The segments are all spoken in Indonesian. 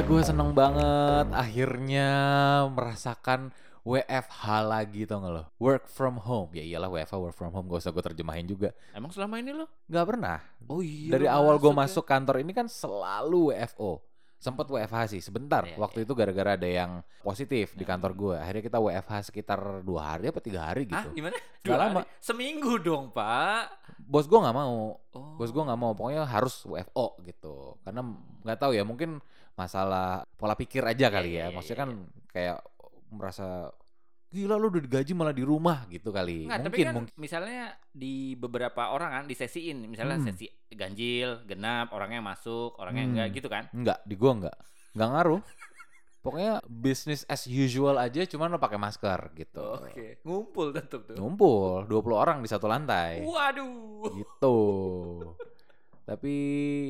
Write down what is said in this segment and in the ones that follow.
Gue seneng banget akhirnya merasakan WFH lagi tau gak lo? Work from home. Ya iyalah WFH work from home gak usah gue terjemahin juga. Emang selama ini lo? Gak pernah. Oh iya. Dari awal gue ya? masuk kantor ini kan selalu WFO. Sempet WFH sih sebentar. Iya, Waktu iya. itu gara-gara ada yang positif di Hmm. kantor gue. Akhirnya kita WFH sekitar dua hari apa tiga hari gitu. gimana? Gak Dua lama. hari? Seminggu dong pak. Bos gue nggak mau. Oh. Bos gue nggak mau. Pokoknya harus WFO gitu. Karena nggak tahu ya mungkin masalah pola pikir aja Iya, kali iya, ya. iya, Maksudnya iya, kan kayak merasa gila lu udah digaji malah di rumah gitu kali. Nggak, tapi mungkin kan mungkin. misalnya di beberapa orang kan disesiin, misalnya Hmm. sesi ganjil, genap, orangnya masuk, orangnya Hmm. enggak gitu kan? Enggak, di gua enggak. Enggak ngaruh. Pokoknya business as usual aja cuman lo pakai masker gitu. ngumpul tetap tuh. Ngumpul 20 orang di satu lantai. Waduh. Gitu. Tapi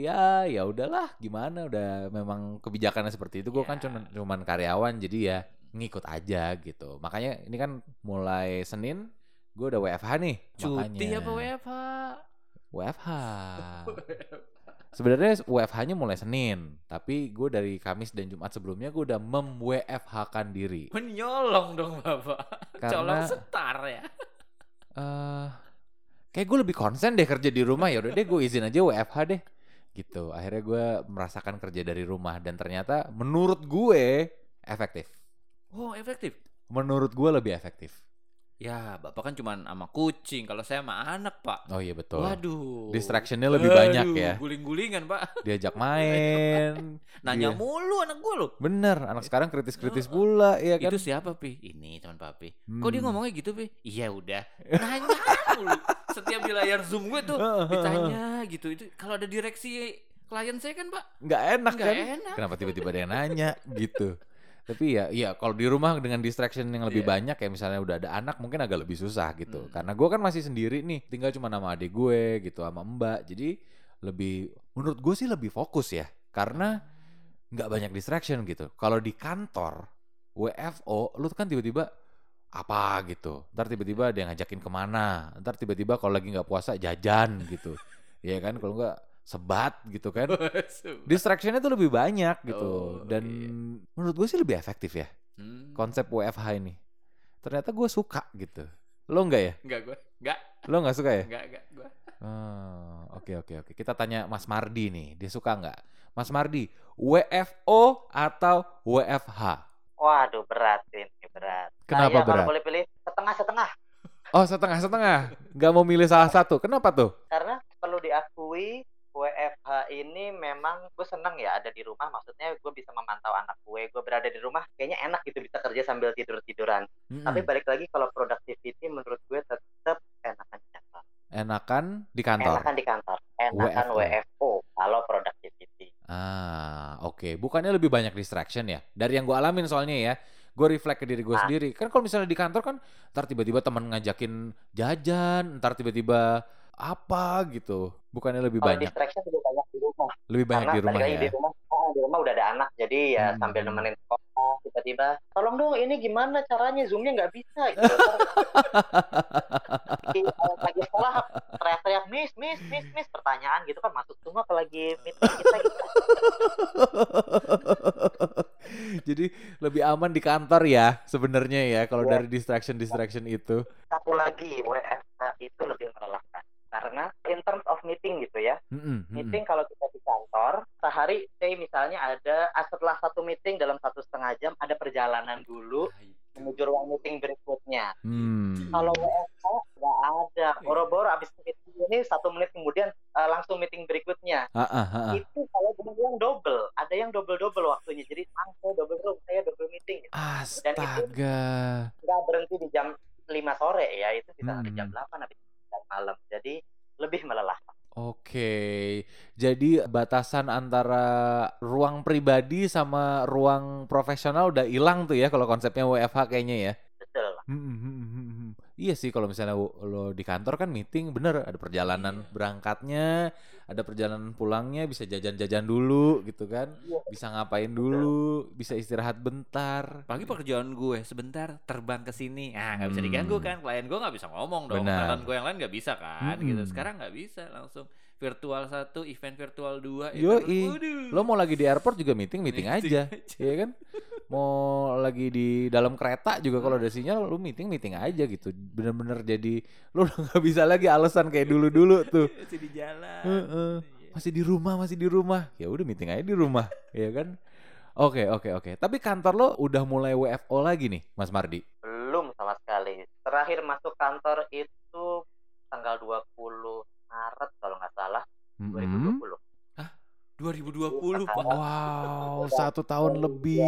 ya ya udahlah gimana udah memang kebijakannya seperti itu. Gue kan Ya. cuman cuman karyawan jadi ya ngikut aja gitu. Makanya ini kan mulai Senin gue udah WFH nih. Cuti makanya. apa WFH? WFH. Sebenarnya WFH-nya mulai Senin, tapi gue dari Kamis dan Jumat sebelumnya gue udah mem WFH-kan diri. Menyolong dong bapak. Karena- Colong setar ya. eh kayak gue lebih konsen deh kerja di rumah ya udah deh gue izin aja WFH deh. Gitu. Akhirnya gue merasakan kerja dari rumah dan ternyata menurut gue efektif. Oh efektif. Menurut gue lebih efektif. Ya bapak kan cuma sama kucing, kalau saya sama anak pak. Oh iya betul. Waduh. Distraction-nya lebih banyak Aduh, ya. Guling-gulingan pak. Diajak main. Nanya Iya. mulu anak gue loh. Bener, anak sekarang kritis-kritis Heeh. pula ya kan. Itu siapa pi? Ini teman papi. Kok dia Hmm. ngomongnya gitu pi? Iya udah. Nanya. Setiap di layar zoom gue tuh ditanya gitu. Itu kalau ada direksi klien saya kan pak nggak enak nggak kan? enak. Kenapa tiba-tiba ada yang nanya gitu? Tapi ya, ya kalau di rumah dengan distraction yang lebih Iya. banyak kayak misalnya udah ada anak mungkin agak lebih susah gitu. Hmm. Karena gue kan masih sendiri nih, tinggal cuma nama adik gue gitu sama mbak. Jadi lebih, menurut gue sih lebih fokus ya. Karena nggak banyak distraction gitu. Kalau di kantor WFO, lu kan tiba-tiba apa gitu. Ntar tiba-tiba ada yang ngajakin ke mana. Ntar tiba-tiba kalau lagi nggak puasa jajan gitu. Ya kan kalau nggak sebat gitu kan. Distractionnya tuh lebih banyak gitu. Oh, Dan iya. menurut gue sih lebih efektif ya Hmm. konsep WFH ini. Ternyata gue suka gitu. Lo enggak ya? Enggak gue. Enggak, Lo nggak suka ya? enggak, enggak gue. Oh, Oke oke oke. Kita tanya Mas Mardi nih. Dia suka nggak? Mas Mardi, WFO atau WFH? Waduh berat ini berat. Kenapa Saya berat? Kalau boleh pilih setengah-setengah Oh setengah-setengah. Nggak mau milih salah satu. Kenapa tuh? karena perlu diakui WFH ini memang gue seneng ya ada di rumah maksudnya gue bisa memantau anak gue gue berada di rumah kayaknya enak gitu bisa kerja sambil tidur tiduran Mm-mm. tapi balik lagi kalau productivity menurut gue tetap enakan di kantor Enakan di kantor. enakan di kantor enakan WFO. WFO kalau productivity Ah, oke. Bukannya lebih banyak distraction ya? Dari yang gue alamin soalnya ya, gue reflect ke diri gue Ah. sendiri. Kan kalau misalnya di kantor kan, ntar tiba-tiba teman ngajakin jajan, ntar tiba-tiba apa gitu. Bukannya lebih kalau banyak, distraction juga banyak di rumah lebih banyak karena di rumah ya. di rumah ah, di rumah udah ada anak jadi ya Hmm. sambil nemenin sekolah tiba-tiba tolong dong ini gimana caranya zoomnya nggak bisa gitu lagi, lagi sekolah teriak-teriak miss miss miss miss pertanyaan gitu kan masuk semua ke lagi meeting kita gitu Jadi lebih aman di kantor ya sebenarnya ya kalau Iya. dari distraction distraction itu. satu lagi WFH itu lebih melelahkan karena in terms of meeting gitu ya Mm-mm, mm-mm. meeting kalau kita di kantor sehari say misalnya ada ah, setelah satu meeting dalam satu setengah jam ada perjalanan dulu menuju ruang meeting berikutnya Hmm. kalau WFH nggak ada boro-boro abis meeting ini satu menit kemudian eh, langsung meeting berikutnya Ah, ah, ah, ah. itu kalau bilang double ada yang double double waktunya jadi saya double room saya double meeting gitu. Astaga. nggak berhenti di jam 5 sore ya itu bisa sampai jam Hmm. 8 habis jam malam jadi lebih melelahkan Oke, jadi batasan antara ruang pribadi sama ruang profesional udah hilang tuh ya kalau konsepnya WFH kayaknya ya. betul Hmm, hmm, hmm, hmm, hmm. Iya sih kalau misalnya lo di kantor kan meeting bener ada perjalanan Iya. berangkatnya, ada perjalanan pulangnya bisa jajan-jajan dulu gitu kan, Iya. bisa ngapain dulu, bisa istirahat bentar. Pagi pekerjaan gue sebentar terbang ke sini, ah nggak bisa Hmm. diganggu kan, klien gue nggak bisa ngomong dong, klien gue yang lain nggak bisa kan, Mm-mm. gitu. Sekarang nggak bisa langsung virtual satu, event virtual dua. Yoi. Waduh. Lo mau lagi di airport juga meeting meeting aja, ya kan? Mau lagi di dalam kereta juga kalau ada sinyal lu meeting meeting aja gitu. Bener-bener jadi lu udah nggak bisa lagi alasan kayak dulu-dulu tuh. Masih di jalan. Heeh. Iya. Masih di rumah, masih di rumah. Ya udah meeting aja di rumah, ya kan? Oke, oke, oke. Tapi kantor lo udah mulai WFO lagi nih, Mas Mardi. Belum sama sekali. Terakhir masuk kantor itu tanggal 20 Maret kalau nggak salah Mm-mm. 2020. 2020 Pak. Wow, satu tahun lebih.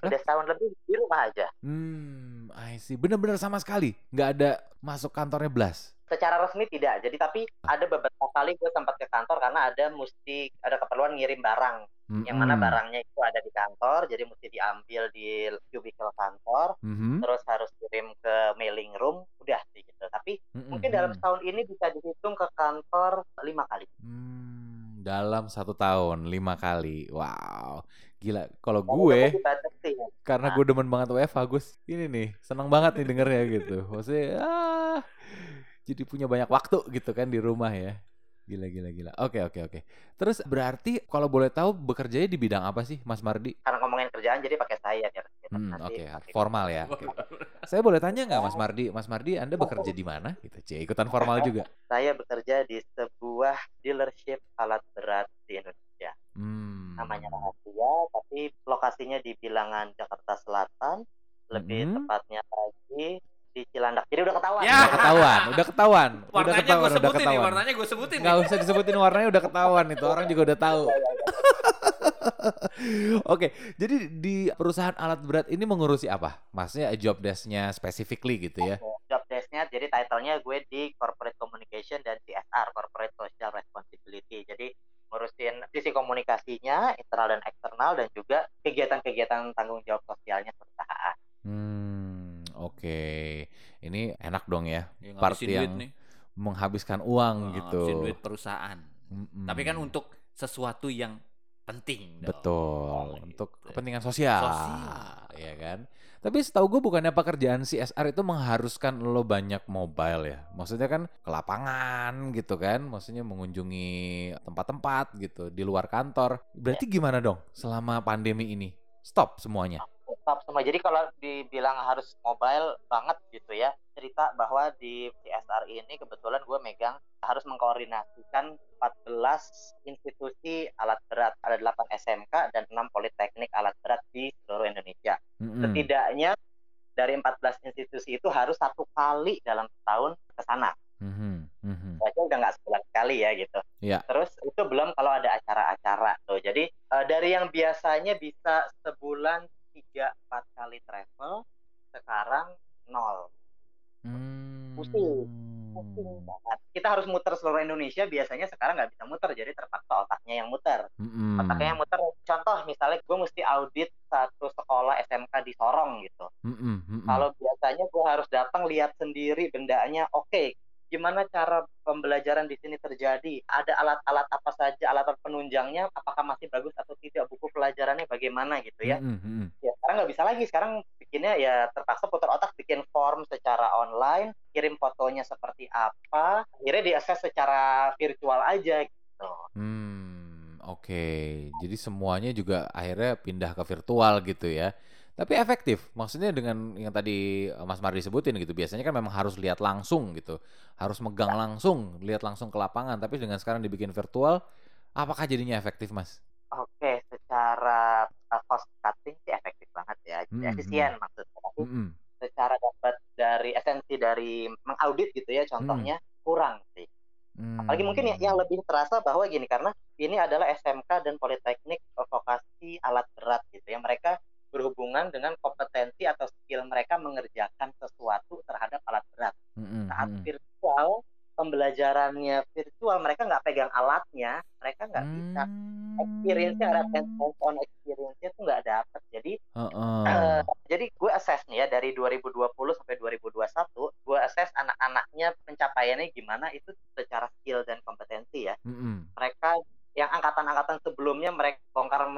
Hah? Udah setahun lebih di rumah aja. Hmm, I see. Bener-bener sama sekali. Nggak ada masuk kantornya Blas. Secara resmi tidak. Jadi tapi ada beberapa kali gue sempat ke kantor karena ada mesti ada keperluan ngirim barang. Yang mana barangnya itu ada di kantor, jadi mesti diambil di cubicle kantor, Mhm. terus harus kirim ke mailing room, udah sih gitu. Tapi Mm-mm. mungkin dalam setahun ini bisa dihitung ke kantor lima kali. Hmm, dalam satu tahun lima kali. Wow, gila. Kalau gue, dibatasi. karena Nah. gue demen banget WFH, Gus. Ini nih, seneng banget nih dengernya gitu. Maksudnya, ah, jadi punya banyak waktu gitu kan di rumah ya. Gila, gila, gila. Oke, oke, oke. Terus berarti kalau boleh tahu bekerjanya di bidang apa sih, Mas Mardi? Ngomongin kerjaan jadi pakai saya biar kita Hmm, nanti oke, pakai- formal ya. Oke. Saya boleh tanya nggak, Mas Mardi? Mas Mardi, Anda bekerja di mana? Gitu, Cie, ikutan formal juga. Saya bekerja di sebuah dealership alat berat di Indonesia. Hmm. Namanya rahasia, tapi lokasinya di bilangan Jakarta Selatan, lebih Mhm. tepatnya lagi di Cilandak. Jadi udah ketahuan. Ya. Udah ketahuan, udah ketahuan, udah Warnanya gue ketahuan, udah sebutin nih, ketahuan. warnanya gue sebutin nih. usah disebutin warnanya udah ketahuan itu orang juga udah tahu. Oke, jadi di perusahaan alat berat ini mengurusi apa? Maksudnya job desk-nya specifically gitu ya? Job desk-nya, jadi title-nya gue di Corporate Communication dan CSR, Corporate Social Responsibility. Jadi ngurusin sisi komunikasinya, internal dan eksternal, dan juga kegiatan-kegiatan tanggung jawab sosialnya perusahaan. Hmm, oke. Ini enak dong ya, Ya, part yang nih. menghabiskan uang Oh, gitu. duit perusahaan. Mm-mm. Tapi kan untuk sesuatu yang penting. dong. Betul, Gitu. untuk kepentingan sosial, Sosial. ya kan. Tapi setahu gue bukannya pekerjaan CSR itu mengharuskan lo banyak mobile ya. Maksudnya kan ke lapangan gitu kan, maksudnya mengunjungi tempat-tempat gitu di luar kantor. Berarti gimana dong selama pandemi ini? Stop semuanya. Tetap semua. Jadi kalau dibilang harus mobile banget gitu ya, cerita bahwa di CSR ini kebetulan gue megang harus mengkoordinasikan 14 institusi alat berat. Ada 8 SMK dan 6 politeknik alat berat di seluruh Indonesia. Mm-mm. Setidaknya dari 14 institusi itu harus satu kali dalam setahun ke sana. Mhm, mhm. Berarti udah nggak sebulan sekali ya gitu. Iya. Terus itu belum kalau ada acara-acara tuh. Jadi eh, dari yang biasanya bisa sebulan 3-4 kali travel, sekarang nol. Hmm. Pusing. Pusing banget. Kita harus muter seluruh Indonesia, biasanya sekarang nggak bisa muter, jadi terpaksa otaknya yang muter. Mm-mm. Otaknya yang muter, contoh misalnya gue mesti audit satu sekolah SMK di Sorong gitu. Mm-mm, mm-mm. Kalau biasanya gue harus datang lihat sendiri bendanya, oke, gimana cara pembelajaran di sini terjadi? Ada alat-alat apa saja, alat penunjangnya, apakah masih bagus atau tidak? Buku pelajarannya bagaimana gitu ya? Mm-mm. Ya sekarang nggak bisa lagi. Sekarang bikinnya ya terpaksa putar otak bikin form secara online, kirim fotonya seperti apa, akhirnya diakses secara virtual aja gitu. Hmm, oke. Jadi semuanya juga akhirnya pindah ke virtual gitu ya. Tapi efektif. Maksudnya dengan yang tadi eh, Mas Mardi sebutin gitu. Biasanya kan memang harus lihat langsung gitu. Harus megang langsung, lihat langsung ke lapangan. Tapi dengan sekarang dibikin virtual, apakah jadinya efektif, Mas? Oke, secara uh, cost cutting sih efektif banget ya, Hmm, efisien maksudnya. Tapi Mm-mm. secara dapat dari esensi dari mengaudit gitu ya contohnya kurang sih. Apalagi mungkin ya- yang lebih terasa bahwa gini karena ini adalah SMK dan Politeknik vokasi alat berat gitu ya. Mereka berhubungan dengan kompetensi atau skill mereka mengerjakan sesuatu terhadap alat berat. Mm-mm, Saat virtual pembelajarannya virtual mereka nggak pegang alatnya, mereka nggak bisa Hmm. experience-nya ada hands-on experience-nya tuh nggak dapet. Jadi Heeh. Eh, jadi gue assess nih ya dari 2020 sampai 2021, gue assess anak-anaknya pencapaiannya gimana itu secara skill dan kompetensi ya. Mm-mm, Mereka yang angkatan-angkatan sebelumnya mereka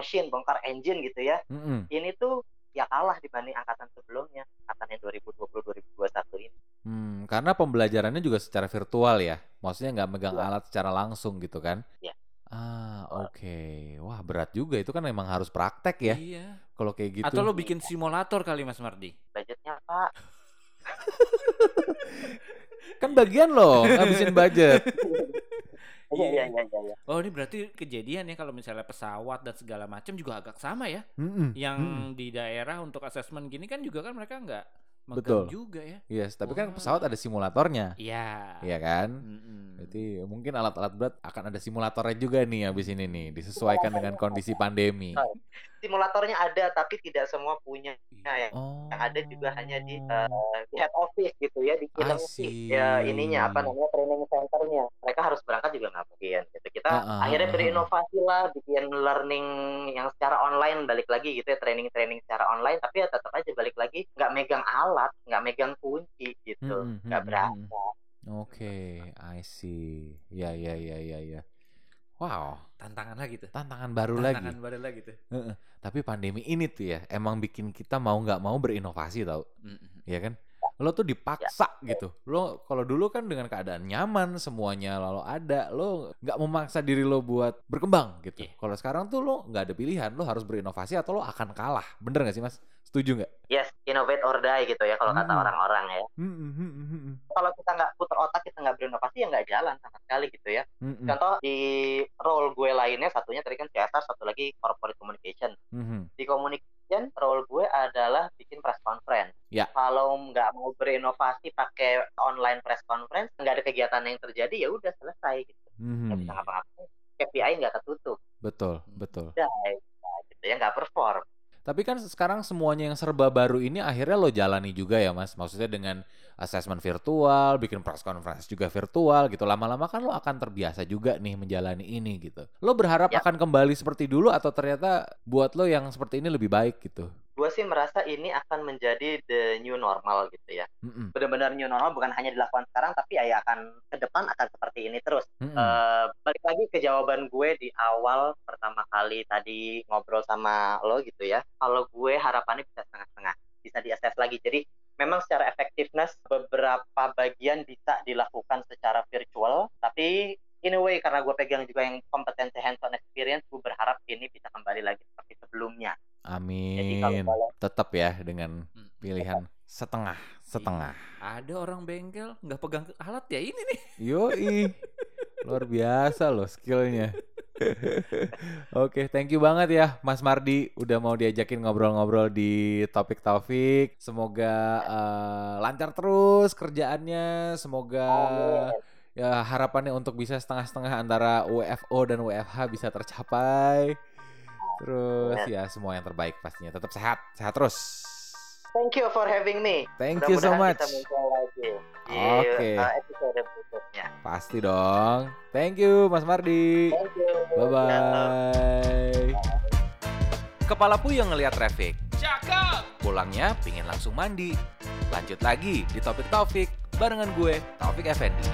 mesin, bongkar engine gitu ya. mm-mm. Ini tuh ya kalah dibanding angkatan sebelumnya, angkatan yang 2020 2021 ini. Hmm, karena pembelajarannya juga secara virtual ya. Maksudnya nggak megang Iya. alat secara langsung gitu kan? Iya. Ah, oke. Wah, berat juga itu kan memang harus praktek ya. Iya. Kalau kayak gitu. Atau lo bikin simulator kali Mas Mardi? budgetnya pak kan bagian lo ngabisin budget. iya iya iya iya iya. Oh ini berarti kejadian ya kalau misalnya pesawat dan segala macam juga agak sama ya. Mm-mm, Yang mm-mm. di daerah untuk asesmen gini kan juga kan mereka nggak Betul. juga ya. Yes, tapi kan Wah. pesawat ada simulatornya. Iya. Iya kan? Mm-mm. Berarti mungkin alat-alat berat akan ada simulatornya juga nih habis ini nih, disesuaikan dengan kondisi pandemi. Simulatornya ada tapi tidak semua punya. Ya Oh. yang ada juga hanya di di head office gitu ya di see. ya ininya apa namanya training centernya. Mereka harus berangkat juga nggak mungkin gitu. Kita Ah, ah, akhirnya berinovasi lah bikin learning yang secara online balik lagi gitu ya training training secara online tapi ya tetap aja balik lagi nggak megang alat nggak megang kunci gitu. Mm-mm, nggak mm-mm, berasa Oke, I see. Ya, ya, ya, ya, ya. Wow, Tantangan lagi tuh. tantangan baru Tantangan lagi. baru lagi tuh. Heeh. Tapi pandemi ini tuh ya, emang bikin kita mau nggak mau berinovasi tau, Mm-mm. ya kan? Lo tuh dipaksa gitu. Lo kalau dulu kan dengan keadaan nyaman semuanya lalu ada, lo nggak memaksa diri lo buat berkembang gitu. Iya. Kalau sekarang tuh lo nggak ada pilihan, lo harus berinovasi atau lo akan kalah. Bener nggak sih mas? Setuju nggak? yes innovate or die gitu ya kalau kata Mm-mm. orang-orang ya Mm-mm, mm-mm, mm-mm, kalau kita nggak putar otak kita nggak berinovasi ya nggak jalan sama sekali gitu ya mm-mm, contoh di role gue lainnya satunya tadi kan CSR satu lagi corporate communication mhm. di communication role gue adalah bikin press conference Ya. kalau nggak mau berinovasi pakai online press conference nggak ada kegiatan yang terjadi ya udah selesai gitu nggak Mhm. bisa ngapa-ngapain KPI nggak ketutup Betul, betul. ya, gitu ya nggak perform Tapi kan sekarang semuanya yang serba baru ini akhirnya lo jalani juga ya mas. Maksudnya dengan assessment virtual, bikin press conference juga virtual gitu. Lama-lama kan lo akan terbiasa juga nih menjalani ini gitu. Lo berharap Ya. akan kembali seperti dulu atau ternyata buat lo yang seperti ini lebih baik gitu? Gue sih merasa ini akan menjadi the new normal gitu ya Mm-mm, benar-benar new normal bukan hanya dilakukan sekarang tapi ya akan ke depan akan seperti ini terus mm-mm. Eh, balik lagi ke jawaban gue di awal pertama kali tadi ngobrol sama lo gitu ya. Kalau gue harapannya bisa setengah-setengah, bisa diakses lagi. Jadi memang secara effectiveness beberapa bagian bisa dilakukan secara virtual, tapi in a way karena gue pegang juga yang kompetensi hands-on experience, gue berharap ini bisa kembali lagi seperti sebelumnya. Jadi kalau Amin. Tetap ya dengan Mm. pilihan setengah setengah. Ada orang bengkel nggak pegang alat ya ini nih. Yoi. Luar biasa loh skillnya. Oke, thank you banget ya Mas Mardi udah mau diajakin ngobrol-ngobrol di topik Taufik. Semoga eh, lancar terus kerjaannya. Semoga ya harapannya untuk bisa setengah-setengah antara WFO dan WFH bisa tercapai. Terus ya semua yang terbaik pastinya. Tetap sehat, sehat terus. Thank you for having me. Thank you so much. Di Oke. uh, episode berikutnya. Pasti dong. Thank you Mas Mardi. Thank you. Bye bye. Kepala puyeng ngeliat traffic. Cakep. Pulangnya pingin langsung mandi. Lanjut lagi di topik Taufik barengan gue Taufik Effendi.